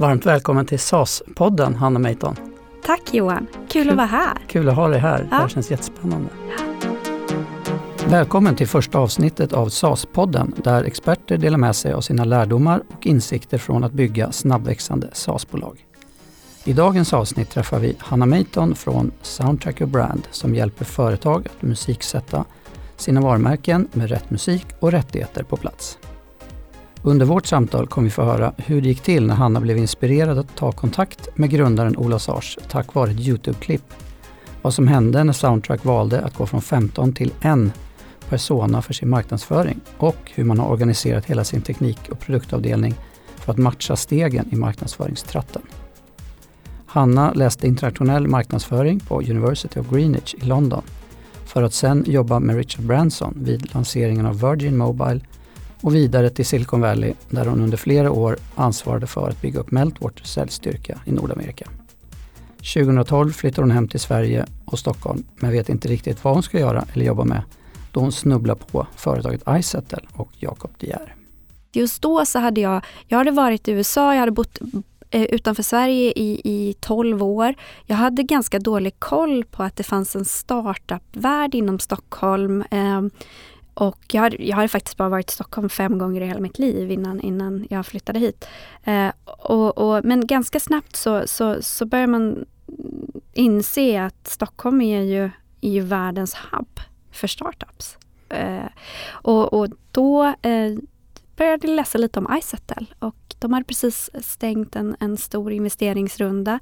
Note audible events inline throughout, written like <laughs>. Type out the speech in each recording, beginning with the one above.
Varmt välkommen till SAS-podden, Hanna Meiton. Tack Johan, kul, kul, att vara här. Kul att ha dig här, ja. det här känns jättespännande. Välkommen till första avsnittet av SAS-podden där experter delar med sig av sina lärdomar och insikter från att bygga snabbväxande SAS-bolag. I dagens avsnitt träffar vi Hanna Meiton från Soundtracker Brand som hjälper företag att musiksätta sina varumärken med rätt musik och rättigheter på plats. Under vårt samtal kommer vi få höra hur det gick till när Hanna blev inspirerad att ta kontakt med grundaren Ola Sars tack vare ett Youtube-klipp. Vad som hände när Soundtrack valde att gå från 15 till en persona för sin marknadsföring och hur man har organiserat hela sin teknik och produktavdelning för att matcha stegen i marknadsföringstratten. Hanna läste internationell marknadsföring på University of Greenwich i London för att sen jobba med Richard Branson vid lanseringen av Virgin Mobile och vidare till Silicon Valley där hon under flera år ansvarade för att bygga upp Meltwaters säljstyrka i Nordamerika. 2012 flyttar hon hem till Sverige och Stockholm men vet inte riktigt vad hon ska göra eller jobba med då hon snubblar på företaget iSettle och Jacob De Geer. Just då så hade jag, jag hade varit i USA, jag hade bott eh, utanför Sverige i, i 12 år. Jag hade ganska dålig koll på att det fanns en startupvärld inom Stockholm. Eh, och jag har, jag har faktiskt bara varit i Stockholm fem gånger i hela mitt liv innan, innan jag flyttade hit. Eh, och, och, men ganska snabbt så, så, så börjar man inse att Stockholm är ju, är ju världens hub för startups. Eh, och, och då eh, började jag läsa lite om iSettle och de hade precis stängt en, en stor investeringsrunda.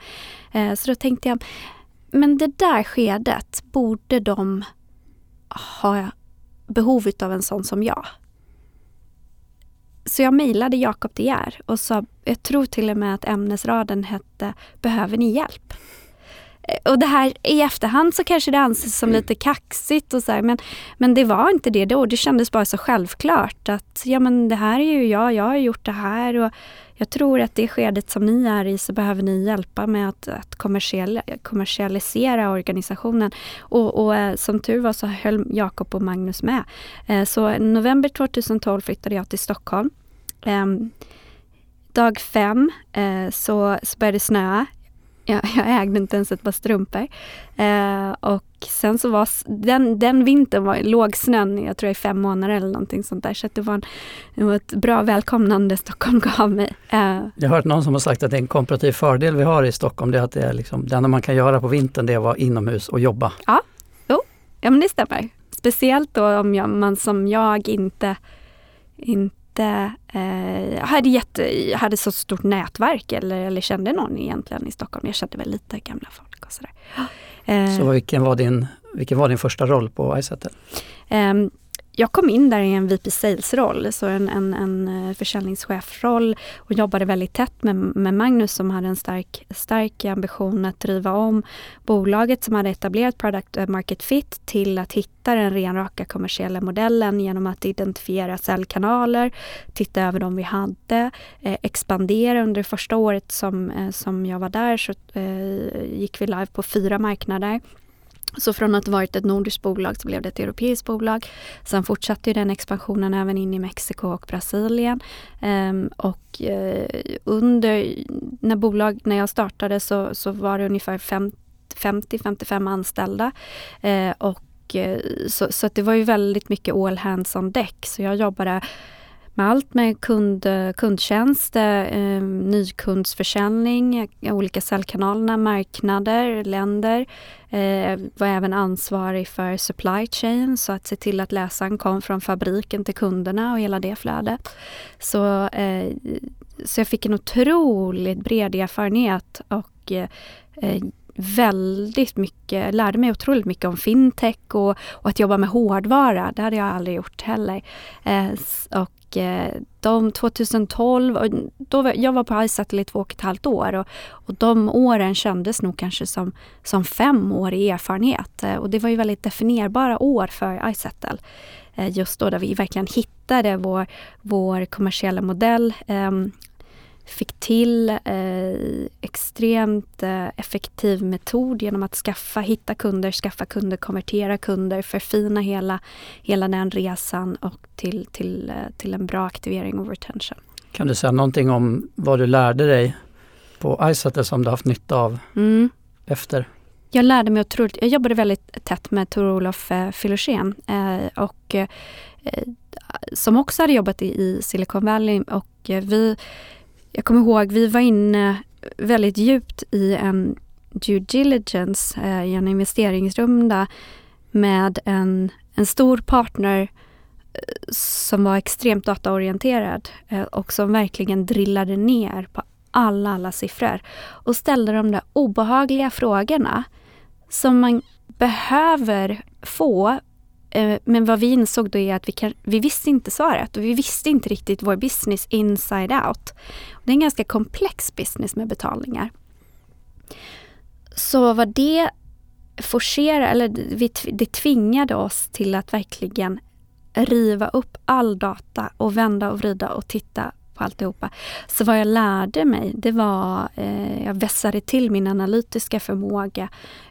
Eh, så då tänkte jag, men det där skedet borde de ha behov av en sån som jag. Så jag mejlade Jakob De Geer och sa, jag tror till och med att ämnesraden hette Behöver ni hjälp? Eh, och det här i efterhand så kanske det anses som lite kaxigt och så här, men, men det var inte det då. Det kändes bara så självklart att ja men det här är ju jag, jag har gjort det här och jag tror att det skedet som ni är i så behöver ni hjälpa med att, att kommersiell, kommersialisera organisationen. Och, och eh, som tur var så höll Jakob och Magnus med. Eh, så november 2012 flyttade jag till Stockholm. Ehm, dag fem eh, så, så började det snöa jag, jag ägde inte ens ett par strumpor. Eh, och sen så var den, den vintern var låg snön, jag tror i fem månader eller någonting sånt där. Så det, var en, det var ett bra välkomnande Stockholm gav mig. Eh. Jag har hört någon som har sagt att det är en komparativ fördel vi har i Stockholm. Det är att det är liksom, det enda man kan göra på vintern det är att vara inomhus och jobba. Ja, jo, ja men det stämmer. Speciellt då om jag, man som jag inte, inte inte eh, hade, jätte, hade så stort nätverk eller, eller kände någon egentligen i Stockholm. Jag kände väl lite gamla folk och sådär. Eh, så vilken var din, vilken var din första roll på iSettle? Jag kom in där i en VP Sales-roll, så en, en, en eh, försäljningschefroll och jobbade väldigt tätt med, med Magnus som hade en stark, stark ambition att driva om bolaget som hade etablerat product eh, market fit till att hitta den renraka kommersiella modellen genom att identifiera säljkanaler, titta över de vi hade, eh, expandera. Under det första året som, eh, som jag var där så eh, gick vi live på fyra marknader. Så från att ha varit ett nordiskt bolag så blev det ett europeiskt bolag. Sen fortsatte den expansionen även in i Mexiko och Brasilien. Um, och uh, under, när, bolag, när jag startade så, så var det ungefär 50-55 anställda. Uh, och, uh, så, så det var ju väldigt mycket all hands on deck. Så jag jobbade med allt med kund, kundtjänst, eh, nykundsförsäljning, olika säljkanalerna, marknader, länder. Eh, var även ansvarig för supply chain, så att se till att läsaren kom från fabriken till kunderna och hela det flödet. Så, eh, så jag fick en otroligt bred erfarenhet och eh, väldigt mycket, lärde mig otroligt mycket om fintech och, och, att jobba med hårdvara. Det hade jag aldrig gjort heller. Eh, och Eh, de 2012, och då, jag var på iSatellite i två och ett halvt år och, och de åren kändes nog kanske som, som fem år i erfarenhet. Eh, och det var ju väldigt definierbara år för iSettle. Eh, just då där vi verkligen hittade vår, vår kommersiella modell. Ehm, Fick till eh, extremt eh, effektiv metod genom att skaffa, hitta kunder, skaffa kunder, konvertera kunder, förfina hela, hela den resan och till, till, eh, till en bra aktivering och retention. Kan du säga någonting om vad du lärde dig på Izettle som du haft nytta av Mm. efter? Jag lärde mig otroligt. Jag jobbade väldigt tätt med Tor-Olof eh, eh, och eh, som också hade jobbat i, i Silicon Valley och eh, vi, jag kommer ihåg, vi var inne väldigt djupt i en due diligence, eh, i en investeringsrunda med en, en stor partner eh, som var extremt dataorienterad eh, och som verkligen drillade ner på alla, alla siffror och ställde de där obehagliga frågorna som man behöver få. Eh, men vad vi insåg då är att vi, kan, vi visste inte svaret och vi visste inte riktigt vår business inside out. Det är en ganska komplex business med betalningar. Så vad det forcerade, eller vi, det tvingade oss till att verkligen riva upp all data och vända och vrida och titta på alltihopa. Så vad jag lärde mig, det var, eh, jag vässade till min analytiska förmåga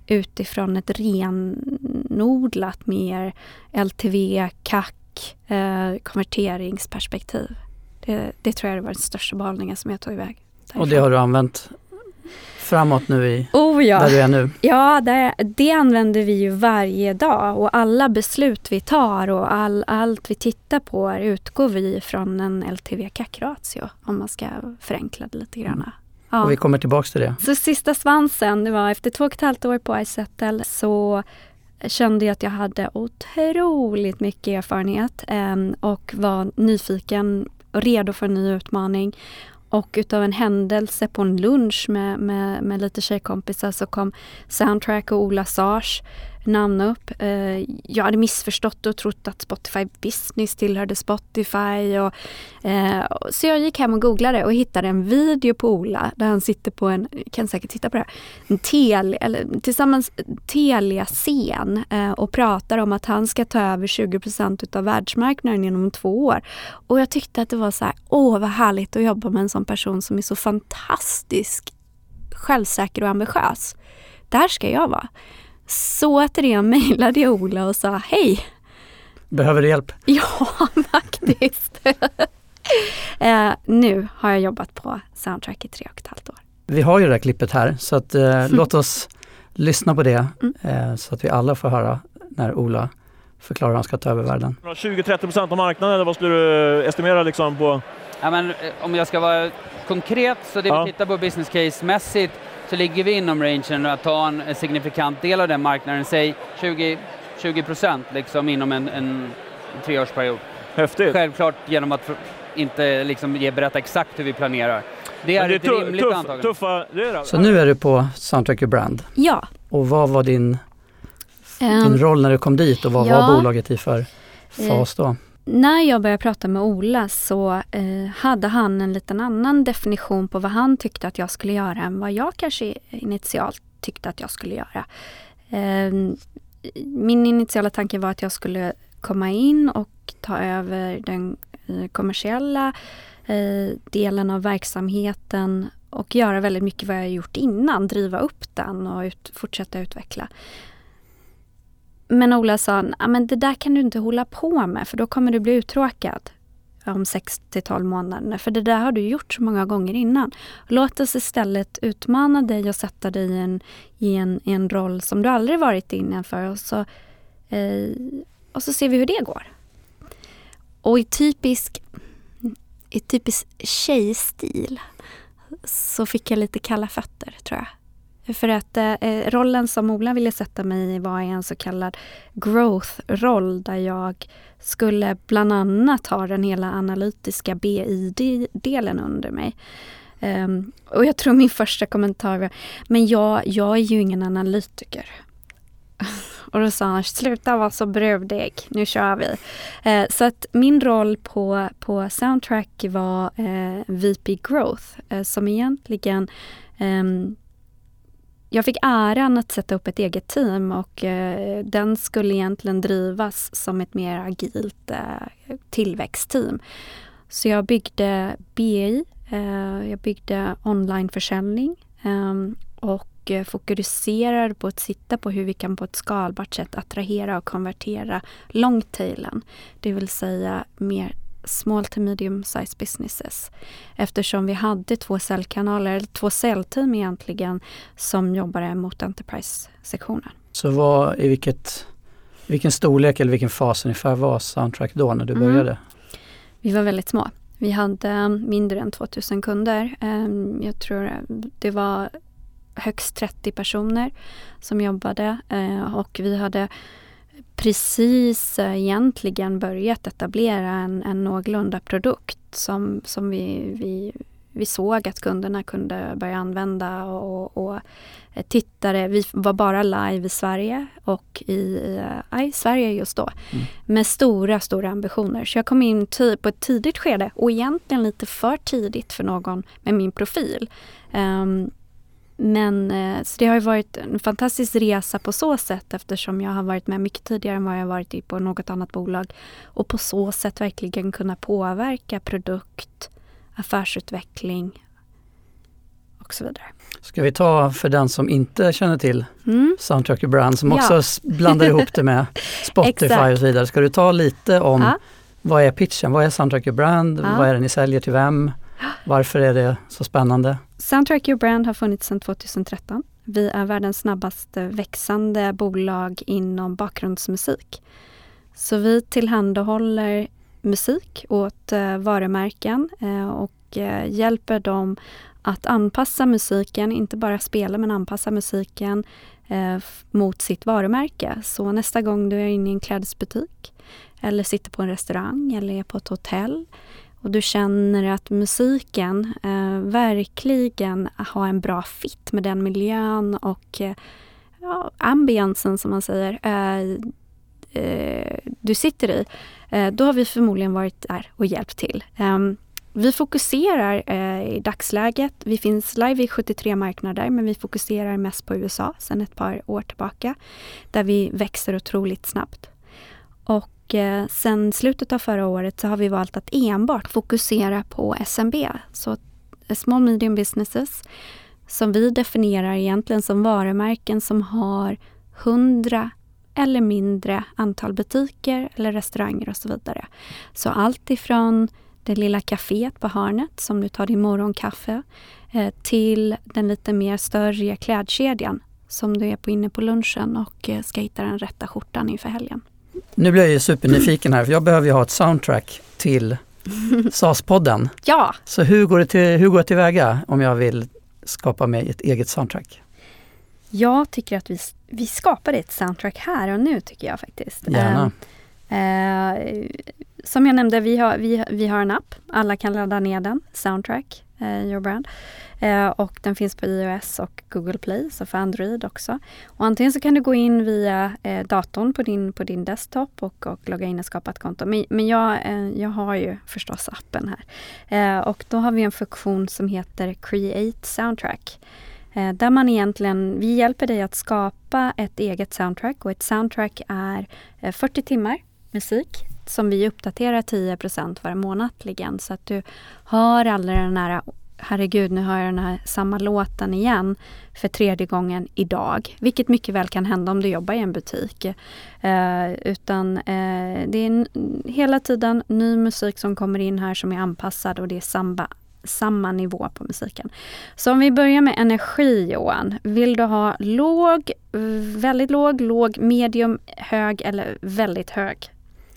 utifrån ett renodlat mer LTV, CAC, eh, konverteringsperspektiv. Det, det tror jag var den största behållningen som jag tog iväg. Därifrån. Och det har du använt framåt nu i Oh ja. där du är nu? Ja, det, det använder vi ju varje dag och alla beslut vi tar och all, allt vi tittar på utgår vi från en LTV-CAC-ratio om man ska förenkla det lite grann. Ja. Och vi kommer tillbaks till det. Så sista svansen, det var efter två och ett halvt år på Izettle så kände jag att jag hade otroligt mycket erfarenhet eh, och var nyfiken och redo för en ny utmaning. Och utav en händelse på en lunch med, med, med lite tjejkompisar så kom Soundtrack och Ola Sars namna upp. Eh, jag hade missförstått och trott att Spotify Business tillhörde Spotify. Och, eh, så jag gick hem och googlade och hittade en video på Ola där han sitter på en, kan säkert titta på det här, en tel, eller, tillsammans Telia-scen eh, och pratar om att han ska ta över 20% utav världsmarknaden inom två år. Och jag tyckte att det var så här, åh vad härligt att jobba med en sån person som är så fantastisk självsäker och ambitiös. Där ska jag vara. Så återigen mejlade jag Ola och sa hej. Behöver du hjälp? <laughs> Ja, faktiskt. <laughs> eh, nu har jag jobbat på Soundtrack i tre och ett halvt år. Vi har ju det här klippet här så att, eh, låt oss lyssna på det eh, så att vi alla får höra när Ola förklarar hur han ska ta över världen. 20-30% av marknaden, eller vad skulle du estimera liksom på? Ja, men, eh, om jag ska vara konkret, så det Ja. vi tittar på business case-mässigt så ligger vi inom rangen att ta en en signifikant del av den marknaden, säg 20, 20 procent liksom inom en, en treårsperiod. Häftigt. Självklart genom att inte liksom ge, berätta exakt hur vi planerar. Det är, det är ett rimligt tuff, antagande. tuffa... Det är det. Så nu är du på Soundtrack Your Brand. Ja. Och vad var din, ehm, din roll när du kom dit och vad ja. var bolaget i för fas då? När jag började prata med Ola så eh, hade han en liten annan definition på vad han tyckte att jag skulle göra än vad jag kanske initialt tyckte att jag skulle göra. Eh, min initiala tanke var att jag skulle komma in och ta över den eh, kommersiella eh, delen av verksamheten och göra väldigt mycket vad jag gjort innan, driva upp den och ut, fortsätta utveckla. Men Ola sa, ah, men det där kan du inte hålla på med för då kommer du bli uttråkad om 6 till 12 månader. För det där har du gjort så många gånger innan. Låt oss istället utmana dig och sätta dig i en, i en, i en roll som du aldrig varit innanför och så, eh, och så ser vi hur det går. Och i typisk, i typisk tjejstil så fick jag lite kalla fötter tror jag. För att eh, eh, rollen som Ola ville sätta mig i var en så kallad growth-roll där jag skulle bland annat ha den hela analytiska BI-delen under mig. Um, och jag tror min första kommentar var, men jag, jag är ju ingen analytiker. <laughs> och då sa han, sluta vara så brudig, nu kör vi. Eh, så att min roll på, på Soundtrack var eh, VP Growth eh, som egentligen um, jag fick äran att sätta upp ett eget team och eh, den skulle egentligen drivas som ett mer agilt eh, tillväxtteam. Så jag byggde BI, eh, jag byggde onlineförsäljning ehm, och eh, fokuserade på att sitta på hur vi kan på ett skalbart sätt attrahera och konvertera longtailen. Det vill säga mer small to medium size businesses. Eftersom vi hade två säljkanaler, två säljteam egentligen, som jobbade mot Enterprise-sektionen. Så vad, i vilket, vilken storlek eller vilken fas ungefär var Soundtrack då när du Mm. började? Vi var väldigt små. Vi hade mindre än 2000 kunder. Ehm, Jag tror det var högst 30 personer som jobbade eh, och vi hade precis eh, egentligen börjat etablera en, en någorlunda produkt som, som vi, vi, vi såg att kunderna kunde börja använda och, och eh, tittare. Vi var bara live i Sverige och i, eh, i Sverige just då Mm. med stora, stora ambitioner. Så jag kom in på ett tidigt skede och egentligen lite för tidigt för någon med min profil. Ehm, men eh, så det har varit en fantastisk resa på så sätt eftersom jag har varit med mycket tidigare än vad jag varit i på något annat bolag. Och på så sätt verkligen kunna påverka produkt, affärsutveckling och så vidare. Ska vi ta för den som inte känner till Mm. Soundtrack Brand som Ja. också s- blandar ihop det med <laughs> Spotify och så vidare. Ska du ta lite om Ja. vad är pitchen? Vad är Soundtrack Brand? Ja. Vad är det ni säljer till vem? Varför är det så spännande? Soundtrack Your Brand har funnits sedan 2013. Vi är världens snabbast växande bolag inom bakgrundsmusik. Så vi tillhandahåller musik åt eh, varumärken eh, och eh, hjälper dem att anpassa musiken, inte bara spela men anpassa musiken eh, mot sitt varumärke. Så nästa gång du är inne i en klädesbutik eller sitter på en restaurang eller är på ett hotell och du känner att musiken eh, verkligen har en bra fit med den miljön och eh, ja, ambiensen som man säger eh, eh du sitter i, eh, då har vi förmodligen varit där och hjälpt till. Ehm, vi fokuserar eh, i dagsläget, vi finns live i 73 marknader men vi fokuserar mest på USA sedan ett par år tillbaka där vi växer otroligt snabbt. Och eh, sen slutet av förra året så har vi valt att enbart fokusera på SMB, så small medium businesses som vi definierar egentligen som varumärken som har 100 eller mindre antal butiker eller restauranger och så vidare. Så allt ifrån det lilla kaféet på hörnet som du tar din morgonkaffe eh, till den lite mer större klädkedjan som du är på inne på lunchen och eh, ska hitta den rätta skjortan inför helgen. Nu blir jag ju supernyfiken här för jag behöver ju ha ett soundtrack till SAS-podden. <laughs> Ja, Så hur går, det till, hur går jag tillväga om jag vill skapa mig ett eget soundtrack? jag tycker att vi, vi skapade ett soundtrack här och nu tycker jag faktiskt. Gärna. Eh, eh, som jag nämnde, vi har, vi, vi har en app. Alla kan ladda ner den, Soundtrack, Eh, your Brand. Eh, och den finns på iOS och Google Play, så för Android också. Och antingen så kan du gå in via eh, datorn på din, på din desktop och, och logga in och skapa ett konto. Men, men jag, eh, jag har ju förstås appen här. Eh, och då har vi en funktion som heter Create Soundtrack. Eh, där man egentligen, vi hjälper dig att skapa ett eget soundtrack och ett soundtrack är eh, 40 timmar musik som vi uppdaterar 10% varje månatligen så att du hör aldrig den här Herregud, nu hör jag den här samma låten igen för tredje gången idag. Vilket mycket väl kan hända om du jobbar i en butik. Eh, utan eh, det är hela tiden ny musik som kommer in här som är anpassad och det är samba samma nivå på musiken. Så om vi börjar med energi Johan. Vill du ha låg, väldigt låg, låg, medium, hög eller väldigt hög?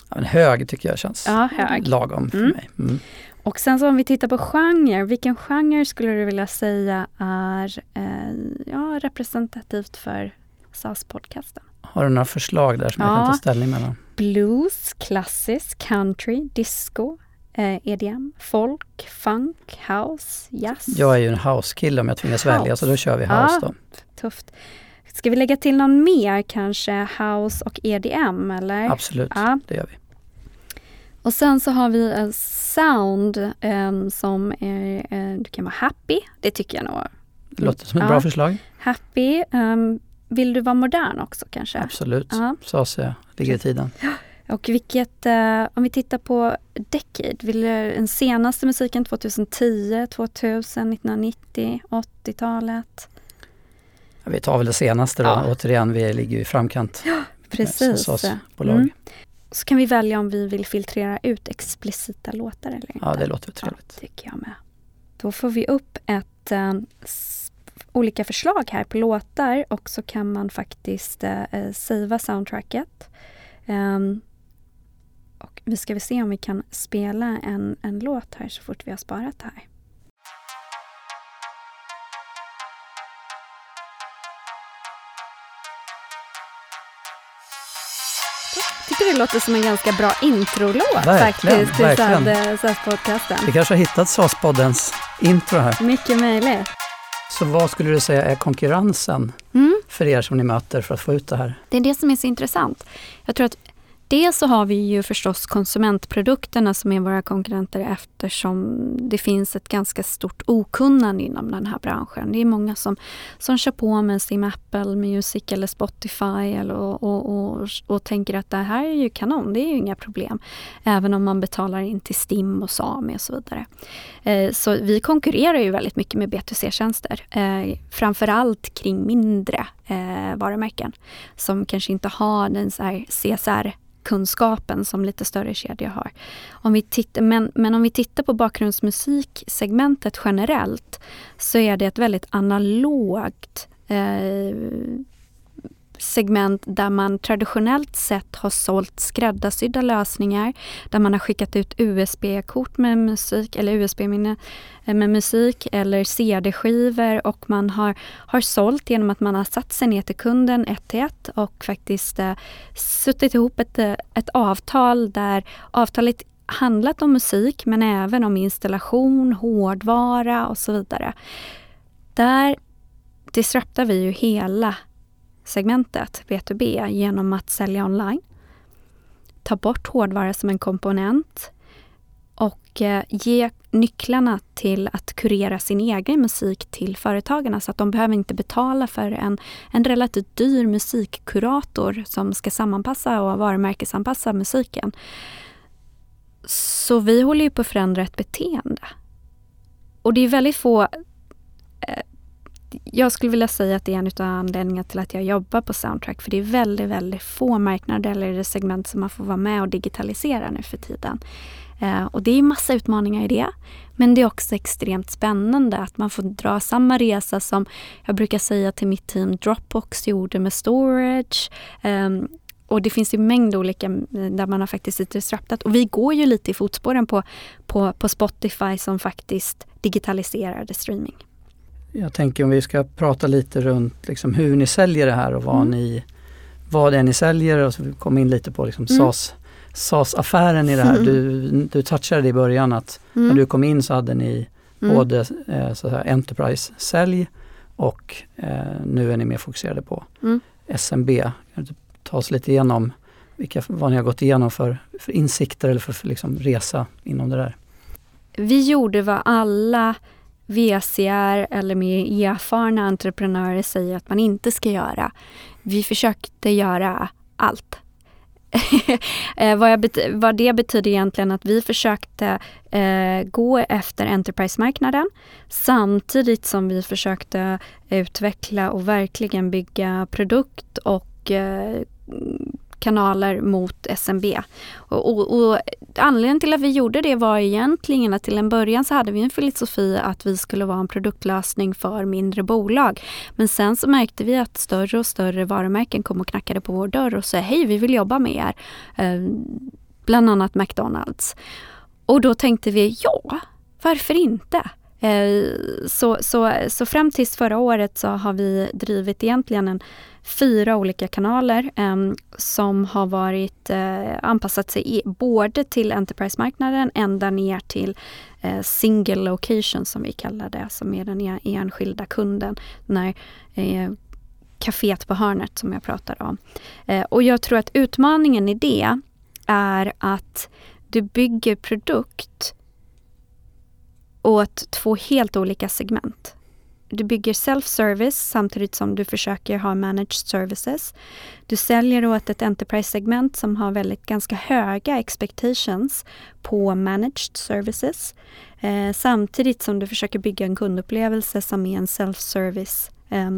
Ja, en hög tycker jag känns Ja, hög. lagom för Mm. mig. Mm. Och sen så om vi tittar på genre, vilken genre skulle du vilja säga är eh, ja, representativt för SAS-podcasten? Har du några förslag där som jag Ja. kan ta ställning mellan? Blues, klassisk, country, disco, eh, EDM, folk, funk, house, jazz. Jag är ju en house-kille om jag tvingas House. välja så då kör vi Ja. house då. Tufft. Ska vi lägga till någon mer, kanske house och EDM eller? Absolut, Ja. det gör vi. Och sen så har vi en sound em, som är, eh, det kan vara happy, det tycker jag nog. Det låter som ett Ja. bra förslag. Happy, em, vill du vara modern också kanske? Absolut, Ja. SAS är, ligger i tiden. Och vilket, eh, om vi tittar på Decade, vill du, den senaste musiken 2010, 2000, 1990, 80-talet? Ja, vi tar väl det senaste då. Ja. Återigen, vi ligger i framkant med Precis. SAS-bolag. Mm. så kan vi välja om vi vill filtrera ut explicita låtar eller inte. Ja, det låter trevligt. Ja, tycker jag med. Då får vi upp ett eh, olika förslag här på låtar och så kan man faktiskt eh savea soundtracket. Um, och vi ska vi se om vi kan spela en, en låt här så fort vi har sparat här. Det låter som en ganska bra introlåt verkligen, faktiskt till SAS-podcasten. Vi kanske har hittat SAS-poddens intro här. Mycket möjligt. Så vad skulle du säga är konkurrensen mm. för er som ni möter för att få ut det här? Det är det som är så intressant. Jag tror att Dels så har vi ju förstås konsumentprodukterna som är våra konkurrenter eftersom det finns ett ganska stort okunnande inom den här branschen. Det är många som, som kör på med sin Apple Music eller Spotify eller, och, och, och, och, tänker att det här är ju kanon, det är ju inga problem. Även om man betalar in till STIM och Sami och så vidare. Eh, så vi konkurrerar ju väldigt mycket med B2C-tjänster. Eh, framförallt kring mindre eh, varumärken som kanske inte har den så här CSR kunskapen som lite större kedjor har. Om vi tittar, men, men om vi tittar på bakgrundsmusiksegmentet generellt så är det ett väldigt analogt eh, segment där man traditionellt sett har sålt skräddarsydda lösningar, där man har skickat ut USB-kort med musik eller USB-minne eh, med musik eller CD-skivor och man har, har sålt genom att man har satt sig ner till kunden ett till ett och faktiskt eh, suttit ihop ett, eh, ett avtal där avtalet handlat om musik men även om installation, hårdvara och så vidare. Där disruptar vi ju hela segmentet B2B genom att sälja online, ta bort hårdvara som en komponent och eh, ge nycklarna till att kurera sin egen musik till företagarna så att de behöver inte betala för en, en relativt dyr musikkurator som ska sammanpassa och varumärkesanpassa musiken. Så vi håller ju på att förändra ett beteende. Och det är väldigt få eh, jag skulle vilja säga att det är en av anledningarna till att jag jobbar på Soundtrack. För det är väldigt, väldigt få marknader eller segment som man får vara med och digitalisera nu för tiden. Eh, och det är massa utmaningar i det. Men det är också extremt spännande att man får dra samma resa som jag brukar säga till mitt team Dropbox gjorde med storage. Eh, och det finns ju mängd olika där man har faktiskt disruptat. Och vi går ju lite i fotspåren på, på, på Spotify som faktiskt digitaliserade streaming. Jag tänker om vi ska prata lite runt liksom hur ni säljer det här och vad, mm. ni, vad det är ni säljer och så vi kommer in lite på liksom mm. SAS, SAS-affären i det här. Mm. <laughs> Du, du touchade det i början att mm. när du kom in så hade ni mm. både eh, så här, Enterprise-sälj och eh, nu är ni mer fokuserade på mm. SMB. Kan du ta oss lite igenom vilka, vad ni har gått igenom för, för insikter eller för, för liksom resa inom det där? Vi gjorde vad alla VCR eller mer erfarna entreprenörer säger att man inte ska göra. Vi försökte göra allt. <laughs> Eh, vad, jag, vad, det betyder egentligen att vi försökte eh, gå efter Enterprise-marknaden samtidigt som vi försökte utveckla och verkligen bygga produkt och eh, kanaler mot SMB. Och, och, och, anledningen till att vi gjorde det var egentligen att till en början så hade vi en filosofi att vi skulle vara en produktlösning för mindre bolag. Men sen så märkte vi att större och större varumärken kom och knackade på vår dörr och sa hej, vi vill jobba med er. Eh, bland annat McDonalds. Och då tänkte vi, ja, varför inte? Eh, så, så, så fram tills förra året så har vi drivit egentligen en fyra olika kanaler som har varit eh, anpassat sig i, både till Enterprise-marknaden ända ner till eh, single location som vi kallar det, som är den e, enskilda kunden. När kaféet på hörnet som jag pratade om. Eh, och jag tror att utmaningen i det är att du bygger produkt åt två helt olika segment. Du bygger self-service samtidigt som du försöker ha managed services. Du säljer åt ett enterprise-segment som har väldigt ganska höga expectations på managed services. Eh, samtidigt som du försöker bygga en kundupplevelse som är en self-service eh,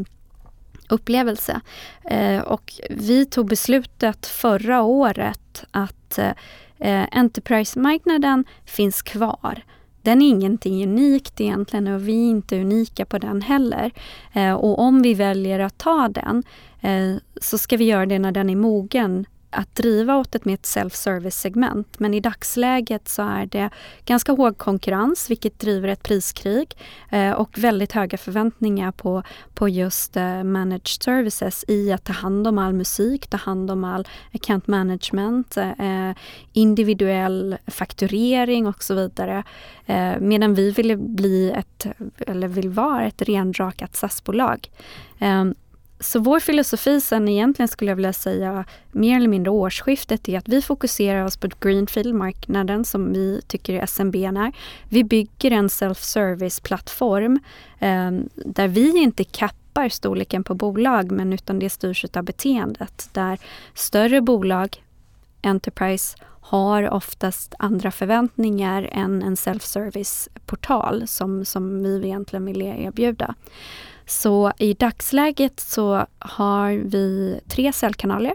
upplevelse. Eh, och vi tog beslutet förra året att, eh, eh Enterprise-marknaden finns kvar. Den är ingenting unikt egentligen och vi är inte unika på den heller. Eh, och om vi väljer att ta den eh, så ska vi göra det när den är mogen att driva åt ett mer self-service-segment. Men i dagsläget så är det ganska hård konkurrens vilket driver ett priskrig eh, och väldigt höga förväntningar på, på just eh, managed services i att ta hand om all musik, ta hand om all account management, eh, eh individuell fakturering och så vidare. Eh, medan vi vill bli ett, eller vill vara ett renrakat SAS-bolag. Ehm, så vår filosofi sen egentligen skulle jag vilja säga mer eller mindre årsskiftet är att vi fokuserar oss på greenfield-marknaden som vi tycker SMB är. Vi bygger en self-service-plattform eh, där vi inte kappar storleken på bolag men utan det styrs av beteendet där större bolag, Enterprise, har oftast andra förväntningar än en self-service-portal som, som vi egentligen vill erbjuda. Så i dagsläget så har vi tre säljkanaler.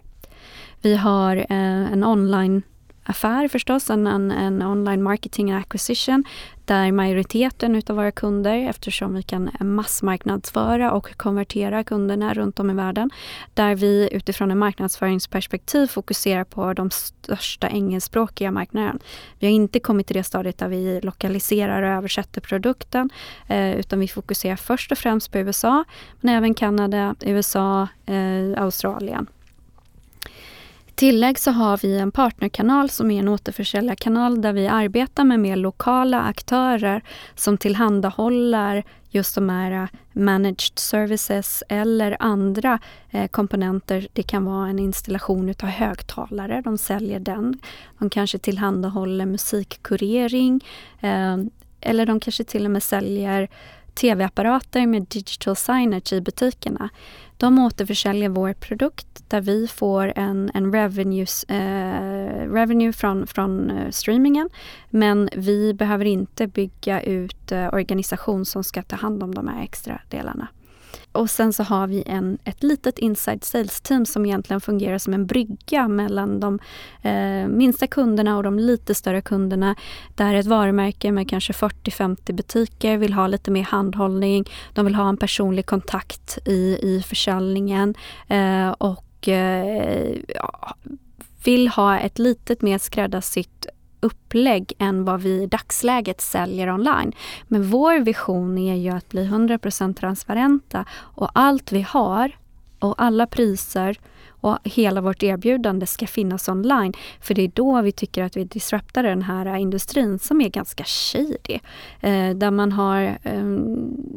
Vi har eh, en online affär förstås, en, en, en, online marketing and acquisition där majoriteten utav våra kunder, eftersom vi kan massmarknadsföra och konvertera kunderna runt om i världen, där vi utifrån en marknadsföringsperspektiv fokuserar på de största engelskspråkiga marknaderna. Vi har inte kommit till det stadiet där vi lokaliserar och översätter produkten, eh, utan vi fokuserar först och främst på USA, men även Kanada, USA, eh, Australien tillägg så har vi en partnerkanal som är en återförsäljarkanal där vi arbetar med mer lokala aktörer som tillhandahåller just de här eh, managed services eller andra eh, komponenter. Det kan vara en installation utav högtalare, de säljer den. De kanske tillhandahåller musikkurering eh, eller de kanske till och med säljer tv-apparater med digital signage i butikerna. De återförsäljer vår produkt där vi får en, en revenues, eh, revenue från, från eh, streamingen. Men vi behöver inte bygga ut eh, organisation som ska ta hand om de här extra delarna. Och sen så har vi en, ett litet inside sales team som egentligen fungerar som en brygga mellan de eh, minsta kunderna och de lite större kunderna. Där ett varumärke med kanske 40-50 butiker vill ha lite mer handhållning. De vill ha en personlig kontakt i, i försäljningen eh, och eh, vill ha ett litet mer skräddarsytt upplägg än vad vi i dagsläget säljer online. Men vår vision är ju att bli 100% transparenta och allt vi har och alla priser och hela vårt erbjudande ska finnas online. För det är då vi tycker att vi disruptar den här industrin som är ganska shady. Eh, där man har eh,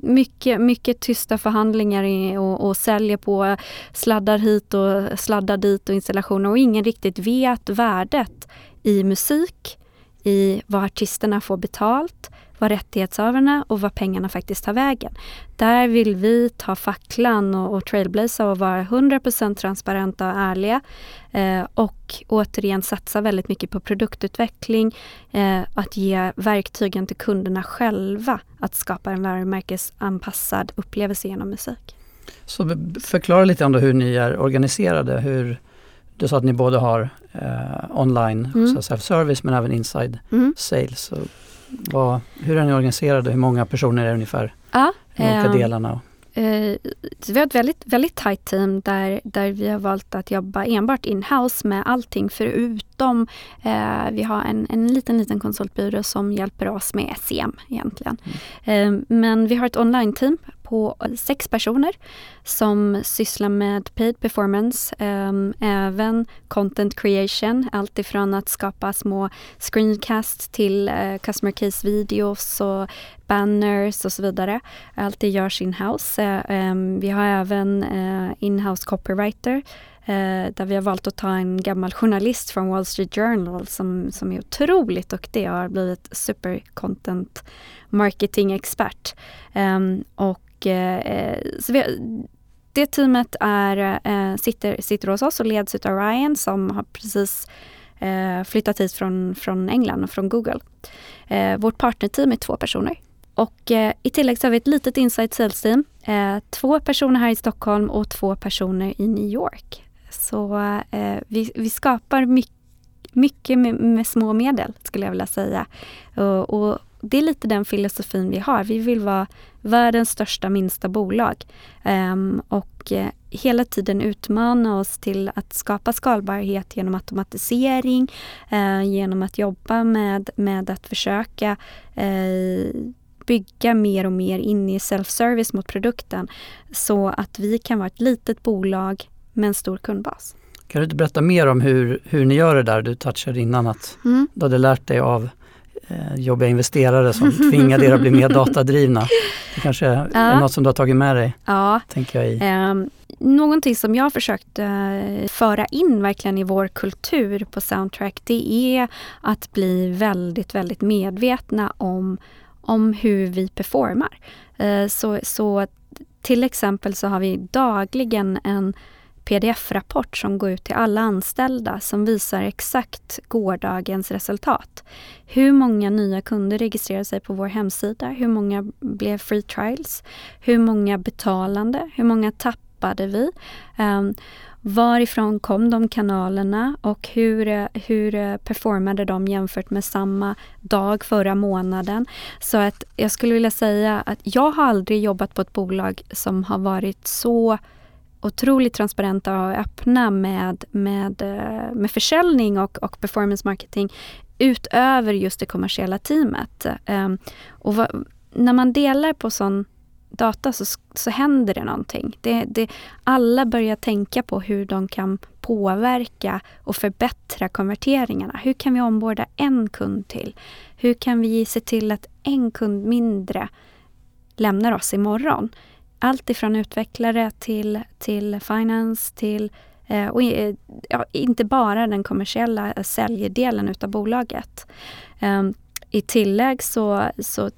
mycket, mycket tysta förhandlingar och, och säljer på sladdar hit och sladdar dit och installationer och ingen riktigt vet värdet i musik, i vad artisterna får betalt, vad rättighetshavarna och vad pengarna faktiskt tar vägen. Där vill vi ta facklan och, och trailblaza och vara 100% transparenta och ärliga. Eh, och återigen satsa väldigt mycket på produktutveckling, eh, att ge verktygen till kunderna själva att skapa en varumärkesanpassad upplevelse genom musik. Så förklara lite om hur ni är organiserade. Hur, du sa att ni både har eh, online mm. self-service men även inside mm. sales. Så vad, hur är ni organiserade? Hur många personer är det ungefär? Ja, de olika eh, delarna? Eh, vi har ett väldigt, väldigt tajt team där, där vi har valt att jobba enbart in-house med allting förutom eh, vi har en, en liten, liten konsultbyrå som hjälper oss med SEM egentligen. Mm. Eh, men vi har ett online-team på sex personer som sysslar med paid performance, um, även content creation, alltifrån att skapa små screencast till uh, customer case-videos och banners och så vidare. Allt det görs in-house. Uh, um, vi har även uh, in-house copywriter där vi har valt att ta en gammal journalist från Wall Street Journal som, som är otroligt duktig och har blivit super content marketing expert. Um, och eh, så vi, det teamet är, eh, sitter, sitter hos oss och leds av Ryan som har precis eh, flyttat hit från, från England och från Google. Eh, vårt partnerteam är två personer. Och eh, i tillägg så har vi ett litet inside sales team. Eh, två personer här i Stockholm och två personer i New York. Så eh, vi, vi skapar mycket mycket med, med, små medel skulle jag vilja säga. Och, och, det är lite den filosofin vi har. Vi vill vara världens största minsta bolag. Um, och uh, hela tiden utmana oss till att skapa skalbarhet genom automatisering, uh, genom att jobba med, med att försöka uh, bygga mer och mer in i self-service mot produkten så att vi kan vara ett litet bolag med en stor kundbas. Kan du inte berätta mer om hur, hur ni gör det där? Du touchade innan att mm. du hade lärt dig av eh, jobbiga investerare som <laughs> tvingade er att bli mer datadrivna. Det kanske är ja. något som du har tagit med dig? Ja. Tänker jag i. Um, någonting som jag har försökt uh, föra in verkligen i vår kultur på Soundtrack det är att bli väldigt, väldigt medvetna om, om hur vi performar. Uh, så, så till exempel så har vi dagligen en pdf-rapport som går ut till alla anställda som visar exakt gårdagens resultat. Hur många nya kunder registrerade sig på vår hemsida? Hur många blev free trials? Hur många betalande? Hur många tappade vi? Um, varifrån kom de kanalerna och hur, hur performade de jämfört med samma dag förra månaden? Så att jag skulle vilja säga att jag har aldrig jobbat på ett bolag som har varit så otroligt transparenta och öppna med, med, eh, med försäljning och, och performance marketing utöver just det kommersiella teamet. Um, och vad, när man delar på sån data så, så händer det någonting. Det, det, alla börjar tänka på hur de kan påverka och förbättra konverteringarna. Hur kan vi omborda en kund till? Hur kan vi se till att en kund mindre lämnar oss imorgon? Allt ifrån utvecklare till, till finance till eh, och eh, ja, inte bara den kommersiella säljdelen utav bolaget. Eh, i tillägg så, så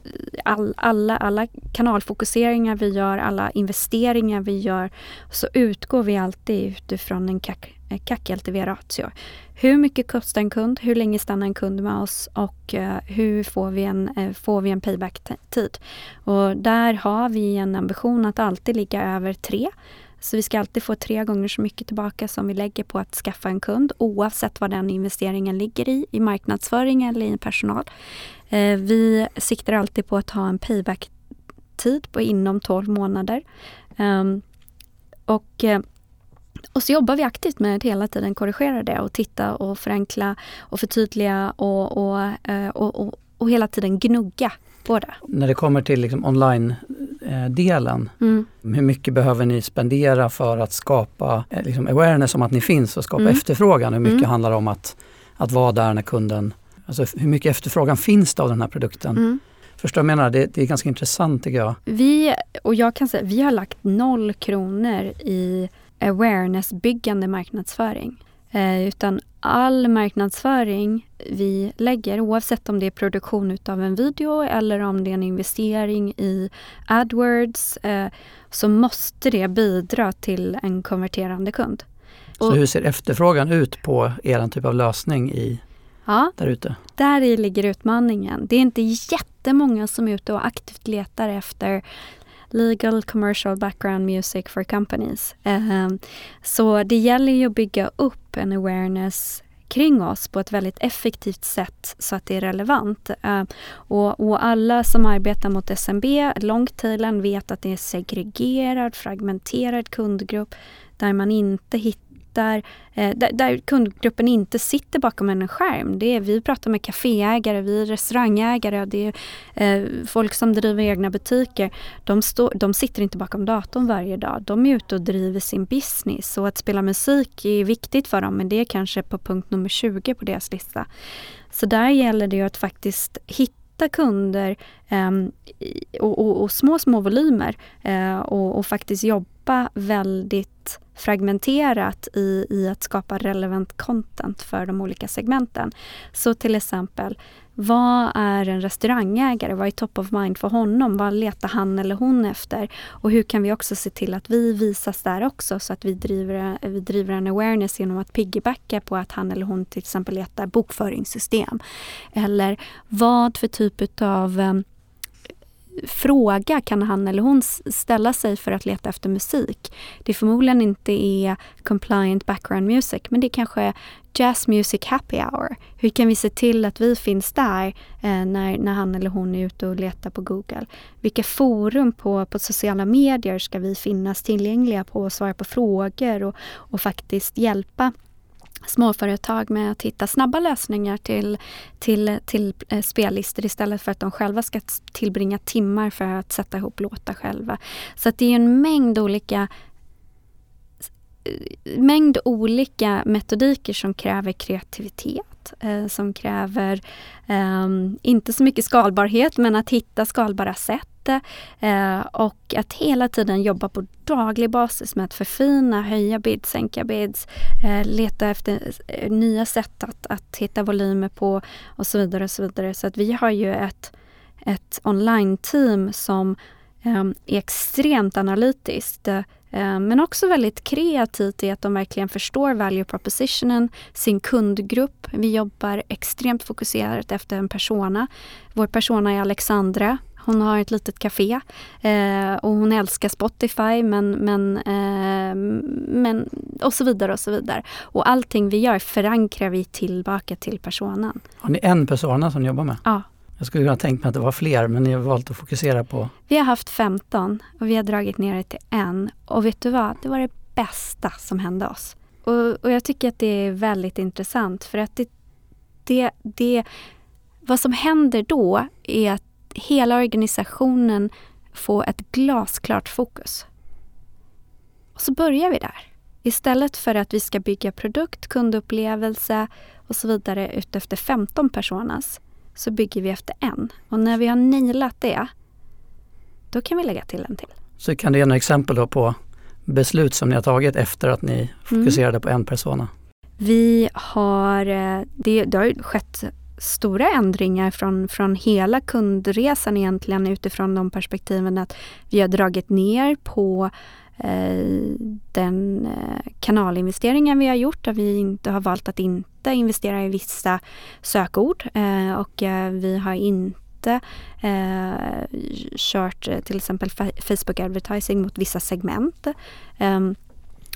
all, alla, alla kanalfokuseringar vi gör, alla investeringar vi gör, så utgår vi alltid utifrån en Eh, kackel till ratio. Hur mycket kostar en kund? Hur länge stannar en kund med oss? Och eh, hur får vi en, eh, får vi en payback-tid? Och där har vi en ambition att alltid ligga över tre. Så vi ska alltid få tre gånger så mycket tillbaka som vi lägger på att skaffa en kund oavsett vad den investeringen ligger i, i marknadsföring eller i personal. Vi siktar alltid på att ha en payback-tid på inom 12 månader. Ehm, och och så jobbar vi aktivt med att hela tiden korrigera det och titta och förenkla och förtydliga och, och, eh, och, och, och hela tiden gnugga på det. När det kommer till liksom online-delen, mm. hur mycket behöver ni spendera för att skapa eh, liksom awareness om att ni finns och skapa mm. efterfrågan? Hur mycket mm. handlar det om att, att vara där när kunden... Alltså hur mycket efterfrågan finns det av den här produkten? Mm. Förstår du vad jag menar? Det, det, är ganska intressant tycker jag. Vi, och jag kan säga, vi har lagt noll kronor i awareness-byggande marknadsföring. Eh, utan all marknadsföring vi lägger, oavsett om det är produktion utav en video eller om det är en investering i AdWords, eh, så måste det bidra till en konverterande kund. Så hur ser efterfrågan ut på er typ av lösning i, ja, där ute? Där ligger utmaningen. Det är inte jättemånga som är ute och aktivt letar efter Legal Commercial Background Music for Companies. Ehm, så det gäller ju att bygga upp en awareness kring oss på ett väldigt effektivt sätt så att det är relevant. Uh, och, och, alla som arbetar mot SMB, longtailen, vet att det är segregerad, fragmenterad kundgrupp där man inte hittar där, eh, där, där, kundgruppen inte sitter bakom en skärm. Det är, vi pratar med kaféägare, vi är restaurangägare, det är eh, folk som driver egna butiker. De, stå, de sitter inte bakom datorn varje dag. De är ute och driver sin business. Så att spela musik är viktigt för dem men det är kanske på punkt nummer 20 på deras lista. Så där gäller det att faktiskt hitta kunder eh, och, och, och, små, små volymer eh, och, och faktiskt jobba väldigt fragmenterat i, i att skapa relevant content för de olika segmenten. Så till exempel, vad är en restaurangägare? Vad är top of mind för honom? Vad letar han eller hon efter? Och hur kan vi också se till att vi visas där också så att vi driver, vi driver en awareness genom att piggybacka på att han eller hon till exempel letar bokföringssystem. Eller vad för typ av fråga kan han eller hon ställa sig för att leta efter musik? Det förmodligen inte är compliant background music, men det är kanske Jazz Music Happy Hour. Hur kan vi se till att vi finns där eh, när, när han eller hon är ute och letar på Google? Vilka forum på, på sociala medier ska vi finnas tillgängliga på och svara på frågor och, och faktiskt hjälpa småföretag med att hitta snabba lösningar till, till, till eh, spellistor istället för att de själva ska tillbringa timmar för att sätta ihop låtar själva. Så det är en mängd olika mängd olika metodiker som kräver kreativitet, eh, som kräver eh, inte så mycket skalbarhet men att hitta skalbara sätt eh, och att hela tiden jobba på daglig basis med att förfina, höja bids, sänka bids, eh, leta efter eh, nya sätt att, att hitta volymer på och så vidare. och Så vidare. Så att vi har ju ett, ett online-team som ehm, är extremt analytiskt Eh, men också väldigt kreativt i att de verkligen förstår value propositionen, sin kundgrupp. Vi jobbar extremt fokuserat efter en persona. Vår persona är Alexandra. Hon har ett litet café eh, och hon älskar Spotify men, men, eh, men och så vidare och så vidare. Och allting vi gör förankrar vi tillbaka till personen. Har ni en persona som ni jobbar med? Ja. Jag skulle kunna tänka mig att det var fler, men ni har valt att fokusera på... Vi har haft 15 och vi har dragit ner det till en. Och vet du vad? Det var det bästa som hände oss. Och, och jag tycker att det är väldigt intressant för att det, det, det... Vad som händer då är att hela organisationen får ett glasklart fokus. Och så börjar vi där. Istället för att vi ska bygga produkt, kundupplevelse och så vidare utefter 15 personas så bygger vi efter en. Och när vi har nailat det, då kan vi lägga till en till. Så kan du ge några exempel då på beslut som ni har tagit efter att ni fokuserade mm. på en persona? Vi har, eh, det, det har skett stora ändringar från, från hela kundresan egentligen utifrån de perspektiven att vi har dragit ner på Eh, den eh, kanalinvesteringen vi har gjort där vi inte har valt att inte investera i vissa sökord eh, och vi har inte kört till exempel Facebook advertising mot vissa segment. Ehm,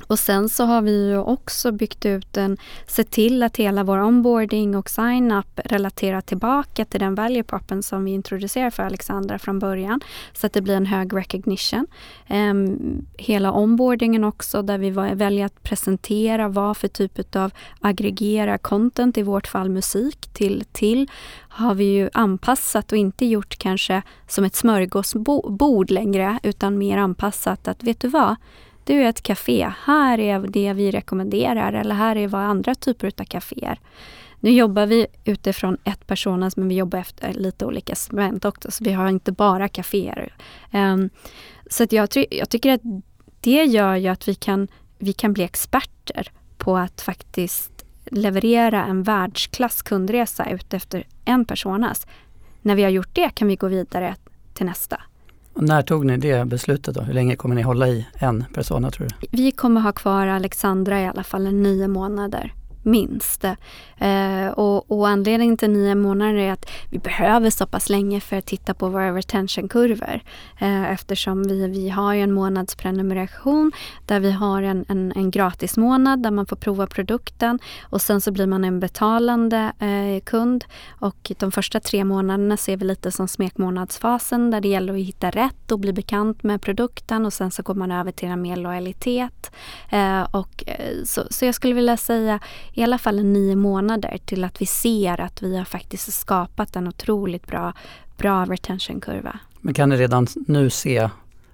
och sen så har vi ju också byggt ut en, sett till att hela vår onboarding och sign-up relaterar tillbaka till den value proppen som vi introducerar för Alexandra från början. Så att det blir en hög recognition. Um, hela onboardingen också där vi väljer att presentera vad för typ av aggregera content, i vårt fall musik, till, till har vi ju anpassat och inte gjort kanske som ett smörgåsbord längre utan mer anpassat att vet du vad du är ett café, här är det vi rekommenderar eller här är vad andra typer av kaféer. Nu jobbar vi utifrån ett personas men vi jobbar efter lite olika segment också så vi har inte bara kaféer. Um, ehm, så att jag, jag tycker att det gör ju att vi kan, vi kan bli experter på att faktiskt leverera en världsklass kundresa utefter en personas. När vi har gjort det kan vi gå vidare till nästa. Och när tog ni det beslutet då? Hur länge kommer ni hålla i en persona tror du? Vi kommer ha kvar Alexandra i alla fall nio månader minst. Eh, och, och, anledningen till nio månader är att vi behöver så pass länge för att titta på våra retentionkurvor. Eh, eftersom vi, vi har en månadsprenumeration där vi har en, en, en gratis månad där man får prova produkten och sen så blir man en betalande eh, kund. Och de första tre månaderna ser vi lite som smekmånadsfasen där det gäller att hitta rätt och bli bekant med produkten och sen så går man över till en mer lojalitet. Eh, och, eh, så, så jag skulle vilja säga i alla fall nio månader till att vi ser att vi har faktiskt skapat en otroligt bra, bra retentionkurva. Men kan ni redan nu se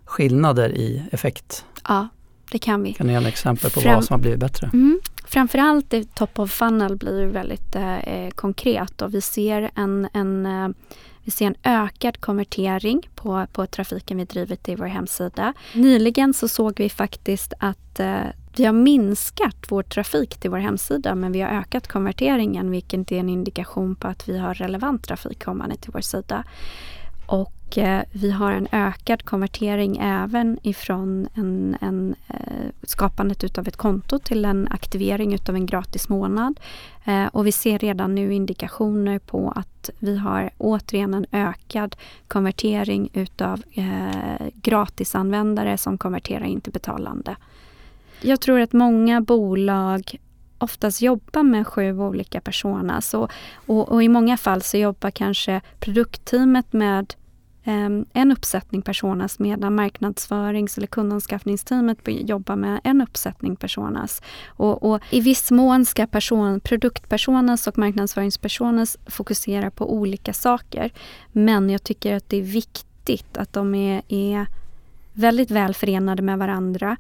skillnader i effekt? Ja, det kan vi. Kan ni ge exempel på Fram vad som har blivit bättre? Mm. Framförallt i top of funnel blir väldigt eh, konkret och vi ser en, en eh, vi ser en ökad konvertering på, på trafiken vi drivit i vår hemsida. Nyligen så såg vi faktiskt att eh, vi har minskat vår trafik till vår hemsida men vi har ökat konverteringen vilket är en indikation på att vi har relevant trafik kommande till vår sida. och eh, vi har en ökad konvertering även ifrån en, en, eh, skapandet utav ett konto till en aktivering utav en gratis månad. Eh, och vi ser redan nu indikationer på att vi har återigen en ökad konvertering utav eh, gratisanvändare som konverterar in till betalande. Jag tror att många bolag oftast jobbar med sju olika personas och, och, och, i många fall så jobbar kanske produktteamet med um, en uppsättning personas medan marknadsförings eller kundanskaffningsteamet jobbar med en uppsättning personas. Och, och i viss mån ska person, produktpersonas och marknadsföringspersonas fokusera på olika saker. Men jag tycker att det är viktigt att de är, är väldigt väl förenade med varandra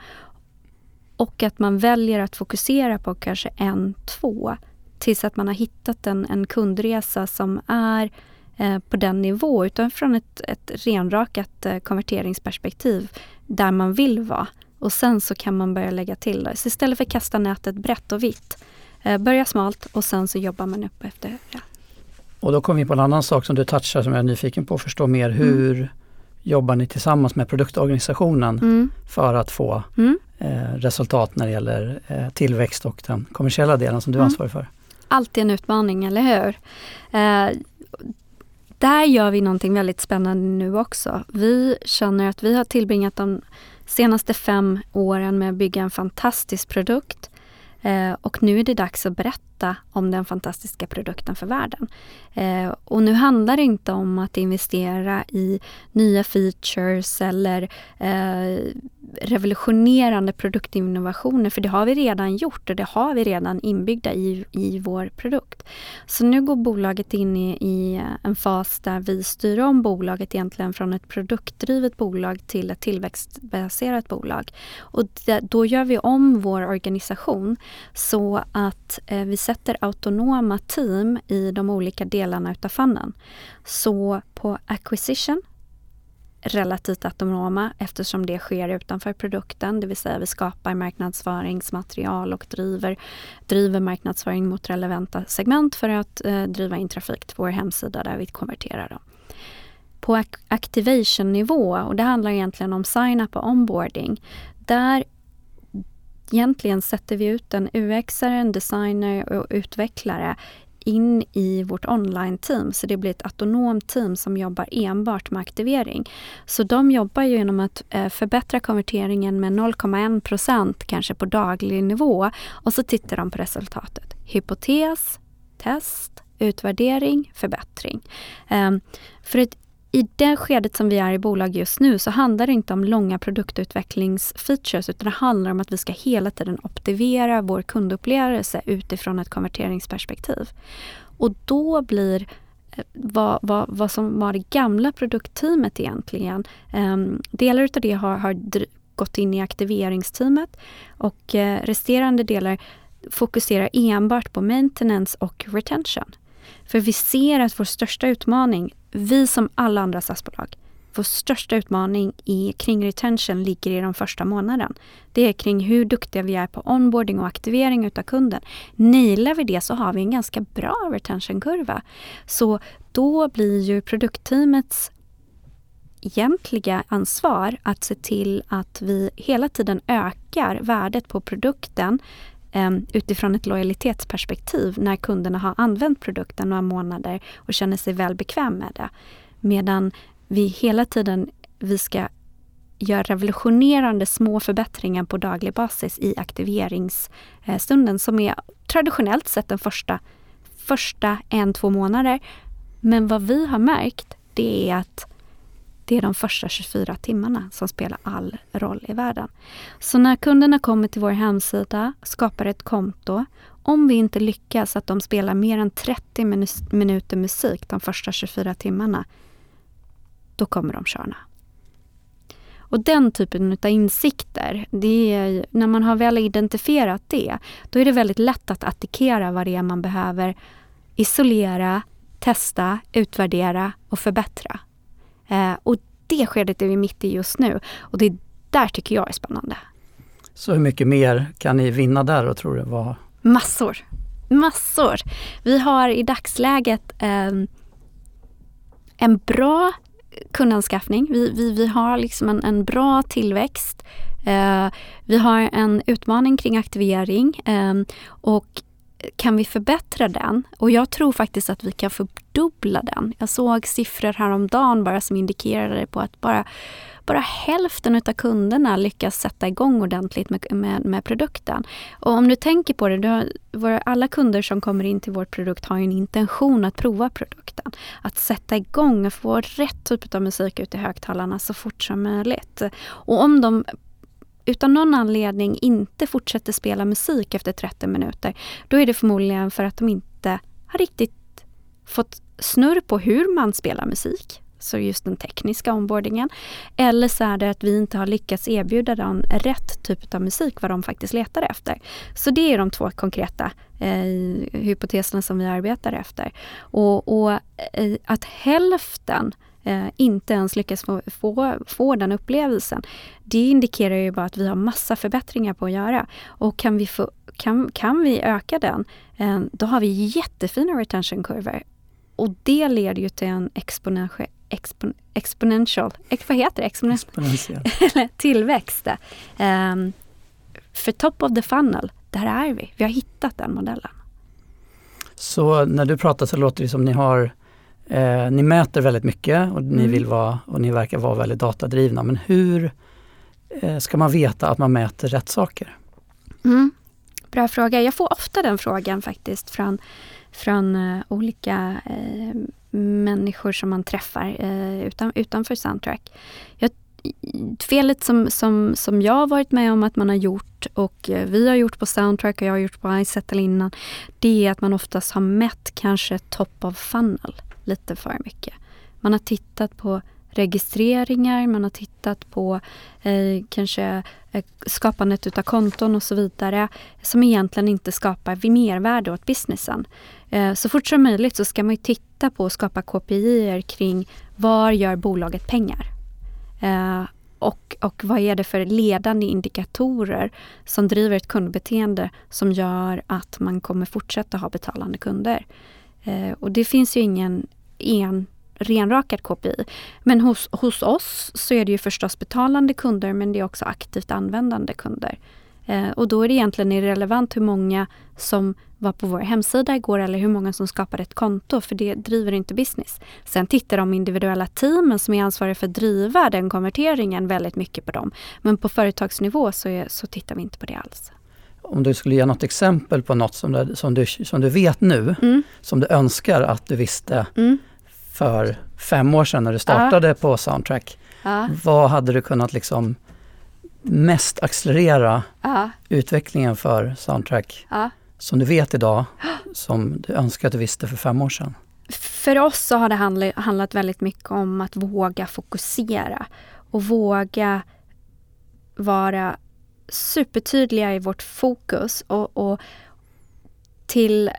och att man väljer att fokusera på kanske en, två tills att man har hittat en, en kundresa som är eh, på den nivå utan från ett, ett renrakat eh, konverteringsperspektiv där man vill vara. Och sen så kan man börja lägga till. Så istället för att kasta nätet brett och vitt, eh, börja smalt och sen så jobbar man upp efter det. Och då kommer vi på en annan sak som du touchar som jag är nyfiken på att förstå mer. Hur mm. jobbar ni tillsammans med produktorganisationen mm. för att få mm eh, resultat när det gäller eh, tillväxt och den kommersiella delen som du är mm. ansvarig för? Alltid en utmaning, eller hur? Eh, där gör vi någonting väldigt spännande nu också. Vi känner att vi har tillbringat de senaste fem åren med att bygga en fantastisk produkt. Eh, och nu är det dags att berätta om den fantastiska produkten för världen. Eh, och nu handlar det inte om att investera i nya features eller eh, revolutionerande produktinnovationer, för det har vi redan gjort och det har vi redan inbyggda i, i vår produkt. Så nu går bolaget in i, i en fas där vi styr om bolaget egentligen från ett produktdrivet bolag till ett tillväxtbaserat bolag. Och det, då gör vi om vår organisation så att eh, vi sätter autonoma team i de olika delarna utav funnen. Så på acquisition relativt autonoma eftersom det sker utanför produkten, det vill säga vi skapar marknadsföringsmaterial och driver, driver marknadsföring mot relevanta segment för att eh, driva in trafik till vår hemsida där vi konverterar dem. På activation-nivå, och det handlar egentligen om sign-up och onboarding, där egentligen sätter vi ut en UX-are, en designer och utvecklare in i vårt online-team. Så det blir ett autonomt team som jobbar enbart med aktivering. Så de jobbar ju genom att eh, förbättra konverteringen med 0,1 procent kanske på daglig nivå och så tittar de på resultatet. Hypotes, test, utvärdering, förbättring. Ehm, för ett i det skedet som vi är i bolag just nu så handlar det inte om långa produktutvecklingsfeatures utan det handlar om att vi ska hela tiden optimera vår kundupplevelse utifrån ett konverteringsperspektiv. Och då blir eh, vad, vad, vad som var det gamla produktteamet egentligen. Um, delar av det har, har gått in i aktiveringsteamet och uh, resterande delar fokuserar enbart på maintenance och retention. För vi ser att vår största utmaning vi som alla andra SAS-bolag, vår största utmaning i, kring retention ligger i de första månaden. Det är kring hur duktiga vi är på onboarding och aktivering utav kunden. Nailar vi det så har vi en ganska bra retentionkurva. Så då blir ju produktteamets egentliga ansvar att se till att vi hela tiden ökar värdet på produkten Ehm, utifrån ett lojalitetsperspektiv när kunderna har använt produkten några månader och känner sig väl bekväm med det. Medan vi hela tiden vi ska göra revolutionerande små förbättringar på daglig basis i aktiveringsstunden som är traditionellt sett den första, första en, två månader. Men vad vi har märkt det är att det är de första 24 timmarna som spelar all roll i världen. Så när kunderna kommer till vår hemsida, skapar ett konto, om vi inte lyckas att de spelar mer än 30 minuter musik de första 24 timmarna, då kommer de körna. Och den typen av insikter, det är, när man har väl identifierat det, då är det väldigt lätt att attackera vad det är man behöver isolera, testa, utvärdera och förbättra. Eh, och det skedet är vi mitt i just nu och det där tycker jag är spännande. Så hur mycket mer kan ni vinna där och tror du? Vad? Massor! Massor! Vi har i dagsläget eh, en bra kundanskaffning. Vi, vi, vi har liksom en, en bra tillväxt. Eh, vi har en utmaning kring aktivering eh, och kan vi förbättra den? Och jag tror faktiskt att vi kan fördubbla den. Jag såg siffror häromdagen bara som indikerade på att bara, bara hälften av kunderna lyckas sätta igång ordentligt med, med, med produkten. Och om du tänker på det, du har, alla kunder som kommer in till vår produkt har en intention att prova produkten. Att sätta igång och få rätt typ av musik ut i högtalarna så fort som möjligt. Och om de utan någon anledning inte fortsätter spela musik efter 30 minuter, då är det förmodligen för att de inte har riktigt fått snurr på hur man spelar musik. Så just den tekniska onboardingen. Eller så är det att vi inte har lyckats erbjuda dem rätt typ av musik, vad de faktiskt letar efter. Så det är de två konkreta eh, hypoteserna som vi arbetar efter. Och, och eh, att hälften eh, inte ens lyckas få, få, få den upplevelsen. Det indikerar ju bara att vi har massa förbättringar på att göra. Och kan vi, få, kan, kan vi öka den, eh, då har vi jättefina retentionkurvor. Och det leder ju till en exponentiell expon, exponential, vad heter det? Exponentiell. <laughs> tillväxt. Um, för top of the funnel, där är vi. Vi har hittat den modellen. Så när du pratar så låter det som ni har Eh, ni mäter väldigt mycket och ni, mm. vill vara, och ni verkar vara väldigt datadrivna. Men hur eh, ska man veta att man mäter rätt saker? Mm. Bra fråga. Jag får ofta den frågan faktiskt från, från uh, olika uh, människor som man träffar uh, utan, utanför Soundtrack. Jag, felet som, som, som jag har varit med om att man har gjort och eh, vi har gjort på Soundtrack och jag har gjort på iSettle innan, det är att man oftast har mätt kanske top of funnel lite för mycket. Man har tittat på registreringar, man har tittat på eh, kanske eh, skapandet utav konton och så vidare som egentligen inte skapar mervärde åt businessen. Eh, så fort som möjligt så ska man titta på och skapa KPI kring var gör bolaget pengar? Eh, och, och vad är det för ledande indikatorer som driver ett kundbeteende som gör att man kommer fortsätta ha betalande kunder? Eh, och det finns ju ingen en renrakad KPI. Men hos, hos oss så är det ju förstås betalande kunder men det är också aktivt användande kunder. Eh, och då är det egentligen irrelevant hur många som var på vår hemsida igår eller hur många som skapade ett konto för det driver inte business. Sen tittar de individuella teamen som är ansvariga för att driva den konverteringen väldigt mycket på dem. Men på företagsnivå så, är, så tittar vi inte på det alls om du skulle ge något exempel på något som du, som du, som du vet nu, mm. som du önskar att du visste mm. för fem år sedan när du startade ja. på Soundtrack. Ja. Vad hade du kunnat liksom mest accelerera ja. utvecklingen för Soundtrack som du vet idag, som du önskar att du visste för fem år sedan? För oss så har det handlat, handlat väldigt mycket om att våga fokusera och våga vara supertydliga i vårt fokus och, och till,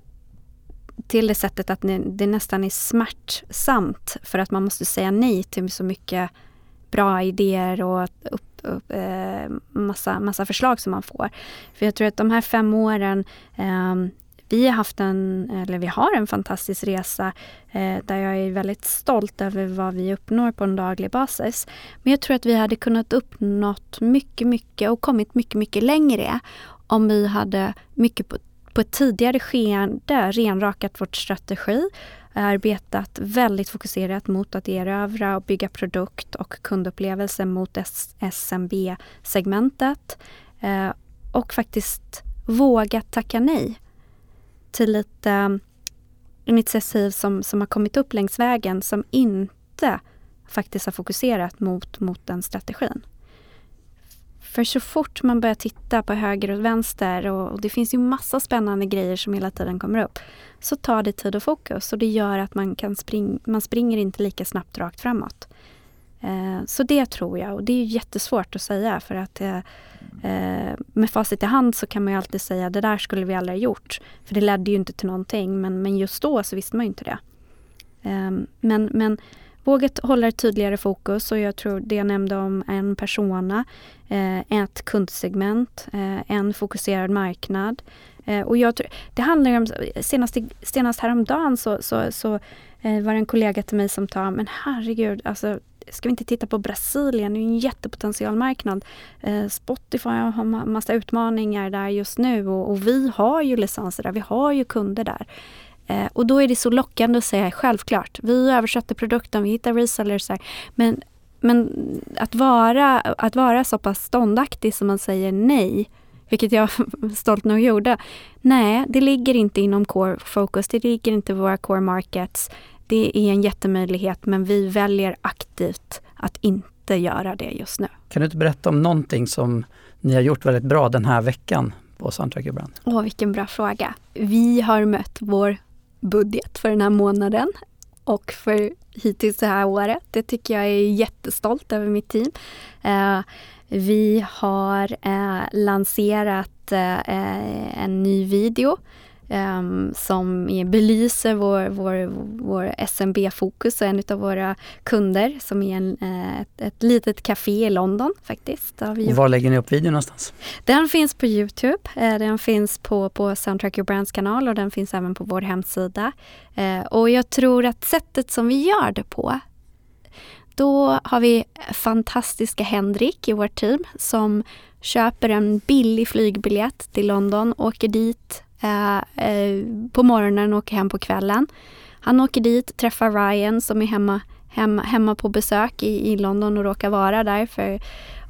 till det sättet att det nästan är smärtsamt för att man måste säga nej till så mycket bra idéer och upp, upp, eh, massa, massa förslag som man får. För jag tror att de här fem åren eh, vi har haft en, eller vi har en fantastisk resa eh, där jag är väldigt stolt över vad vi uppnår på en daglig basis. Men jag tror att vi hade kunnat uppnått mycket, mycket och kommit mycket, mycket längre om vi hade mycket på, på ett tidigare skeende renrakat vår strategi, arbetat väldigt fokuserat mot att erövra och bygga produkt och kundupplevelse mot SMB-segmentet eh, och faktiskt vågat tacka nej till lite eh, initiativ som, som har kommit upp längs vägen som inte faktiskt har fokuserat mot, mot den strategin. För så fort man börjar titta på höger och vänster och, och, det finns ju massa spännande grejer som hela tiden kommer upp, så tar det tid och fokus och det gör att man kan spring, man springer inte lika snabbt rakt framåt. Eh, så det tror jag och det är jättesvårt att säga för att eh, eh, med facit i hand så kan man ju alltid säga det där skulle vi aldrig ha gjort. För det ledde ju inte till någonting men, men just då så visste man ju inte det. Ehm, men, men Våget hålla ett tydligare fokus och jag tror det jag nämnde om en persona, eh, ett kundsegment, eh, en fokuserad marknad, eh, och jag, det handlar om, senast, senast häromdagen så, så, så var det en kollega till mig som sa, men herregud, alltså ska vi inte titta på Brasilien? Det är en jättepotentialmarknad. marknad. Spotify har massa utmaningar där just nu och, och, vi har ju licenser där, vi har ju kunder där. Eh, och då är det så lockande att säga självklart, vi översätter produkten, vi hittar resellers här. Men, men att, vara, att vara så pass ståndaktig som man säger nej, vilket jag <laughs> stolt nog gjorde. Nej, det ligger inte inom core focus, det ligger inte i våra core markets. Det är en jättemöjlighet men vi väljer aktivt att inte göra det just nu. Kan du inte berätta om någonting som ni har gjort väldigt bra den här veckan på Soundtracker Brand? Åh, vilken bra fråga. Vi har mött vår budget för den här månaden och för hittills det här året. Det tycker jag är jättestolt över mitt team. Eh, vi har eh, lanserat eh, en ny video um, som belyser vår, vår, vår SMB-fokus och en av våra kunder som är en, uh, ett, ett litet café i London faktiskt. Var lägger ni upp videon någonstans? Den finns på Youtube, uh, den finns på, på Soundtrack Your Brands kanal och den finns även på vår hemsida. Uh, och jag tror att sättet som vi gör det på då har vi fantastiska Henrik i vårt team som köper en billig flygbiljett till London, åker dit Eh, eh, Eh, eh, på morgonen och åker hem på kvällen. Han åker dit, träffar Ryan som är hemma, hemma, hemma på besök i, i London och råkar vara där. För,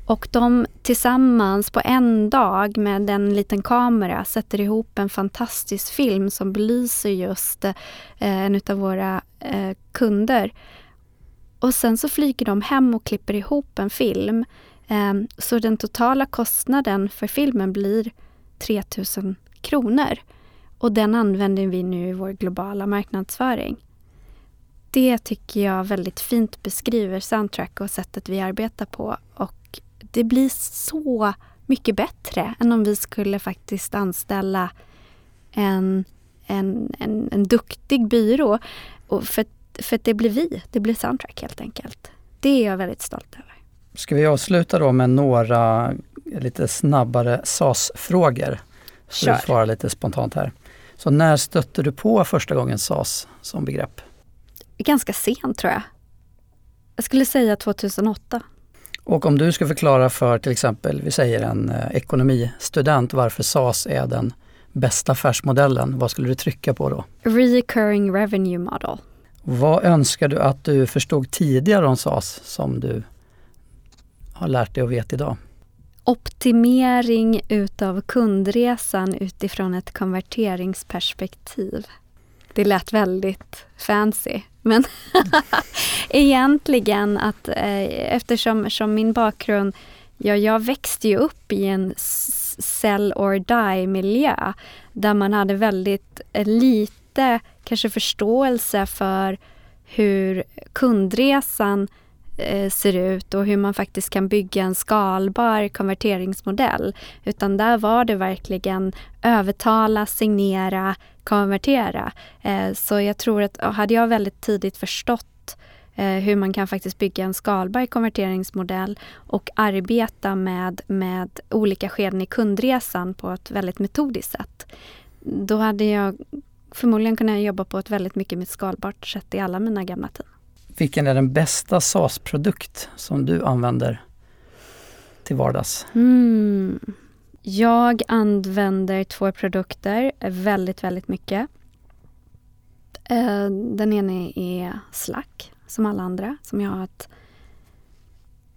och de tillsammans på en dag med en liten kamera sätter ihop en fantastisk film som belyser just eh, en av våra eh, kunder. Och sen så flyger de hem och klipper ihop en film. Eh, så den totala kostnaden för filmen blir 3000 kronor. Och den använder vi nu i vår globala marknadsföring. Det tycker jag väldigt fint beskriver Soundtrack och sättet vi arbetar på. Och det blir så mycket bättre än om vi skulle faktiskt anställa en, en, en, en duktig byrå. Och för, för det blir vi, det blir Soundtrack helt enkelt. Det är jag väldigt stolt över. Ska vi avsluta då med några lite snabbare SAS-frågor? Kör. Du svarar lite spontant här. Så när stötte du på första gången SAS som begrepp? Ganska sent tror jag. Jag skulle säga 2008. Och om du ska förklara för till exempel, vi säger en eh, ekonomistudent varför SAS är den bästa affärsmodellen, vad skulle du trycka på då? Recurring revenue model. Vad önskar du att du förstod tidigare om SAS som du har lärt dig och vet idag? Optimering utav kundresan utifrån ett konverteringsperspektiv. Det lät väldigt fancy. Men <laughs> egentligen att eh, eftersom som min bakgrund, ja, jag växte ju upp i en sell or die miljö där man hade väldigt eh, lite kanske förståelse för hur kundresan Eh, Eh, ser ut och hur man faktiskt kan bygga en skalbar konverteringsmodell. Utan där var det verkligen övertala, signera, konvertera. Eh, så jag tror att hade jag väldigt tidigt förstått eh, hur man kan faktiskt bygga en skalbar konverteringsmodell och arbeta med, med olika skeden i kundresan på ett väldigt metodiskt sätt. Då hade jag förmodligen kunnat jobba på ett väldigt mycket mer skalbart sätt i alla mina gamla team. Vilken är den bästa SAS-produkt som du använder till vardags? Mm. Jag använder två produkter väldigt, väldigt mycket. Eh, den ena är Slack, som alla andra, som jag har ett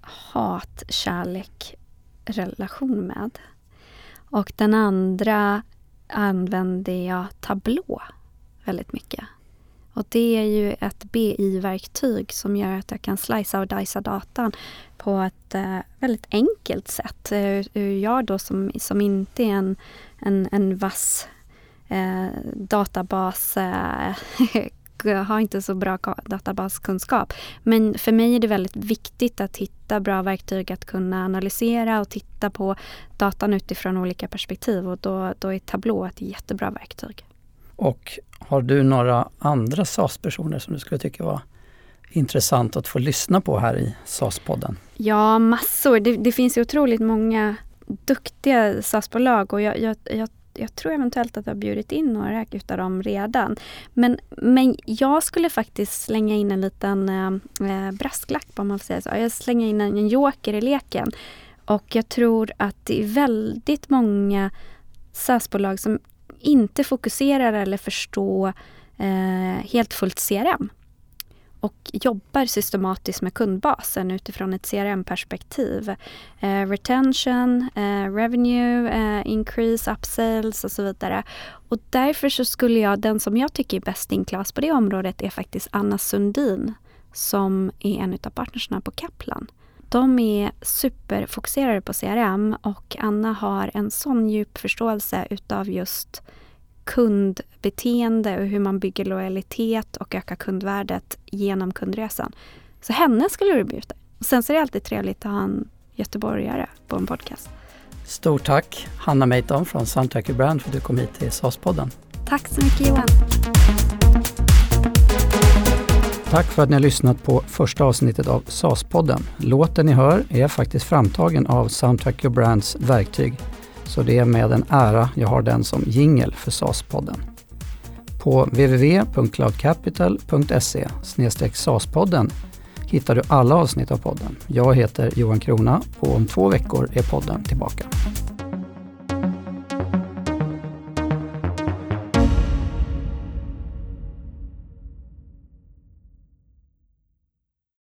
hat-kärlek-relation med. Och den andra använder jag Tableau väldigt mycket. Och det är ju ett BI-verktyg som gör att jag kan slicea och dicea datan på ett eh, väldigt enkelt sätt. Eh, eh, jag då som, som inte är en, en, en vass eh, databas eh, <laughs> har inte så bra databaskunskap. Men för mig är det väldigt viktigt att hitta bra verktyg att kunna analysera och titta på datan utifrån olika perspektiv och då, då är Tableau ett jättebra verktyg. Och har du några andra SAS-personer som du skulle tycka var intressant att få lyssna på här i SAS-podden? Ja, massor. Det, det, finns ju otroligt många duktiga SAS-bolag och jag, jag, jag jag tror eventuellt att jag har bjudit in några utav dem redan. Men, men jag skulle faktiskt slänga in en liten eh, eh brasklapp om man får säga så. Jag slänger in en, en joker i leken. Och jag tror att det är väldigt många SAS-bolag som inte fokuserar eller förstår eh, helt fullt CRM och jobbar systematiskt med kundbasen utifrån ett CRM-perspektiv. Eh, retention, eh, revenue, eh, increase, upsales och så vidare. Och därför så skulle jag, den som jag tycker är bäst in class på det området är faktiskt Anna Sundin som är en av partnerserna på Kaplan. De är superfokuserade på CRM och Anna har en sån djup förståelse utav just kundbeteende och hur man bygger lojalitet och ökar kundvärdet genom kundresan. Så henne skulle du bjuda. Sen så är det alltid trevligt att ha en göteborgare på en podcast. Stort tack Hanna Meiton från Soundtracker Brand för att du kom hit till SAS-podden. Tack så mycket Johan. Tack för att ni har lyssnat på första avsnittet av SAS-podden. Låten ni hör är faktiskt framtagen av Soundtrack Your Brands verktyg så det är med en ära jag har den som jingel för SAS-podden. På www.cloudcapital.se SAS-podden hittar du alla avsnitt av podden. Jag heter Johan Krona och om två veckor är podden tillbaka.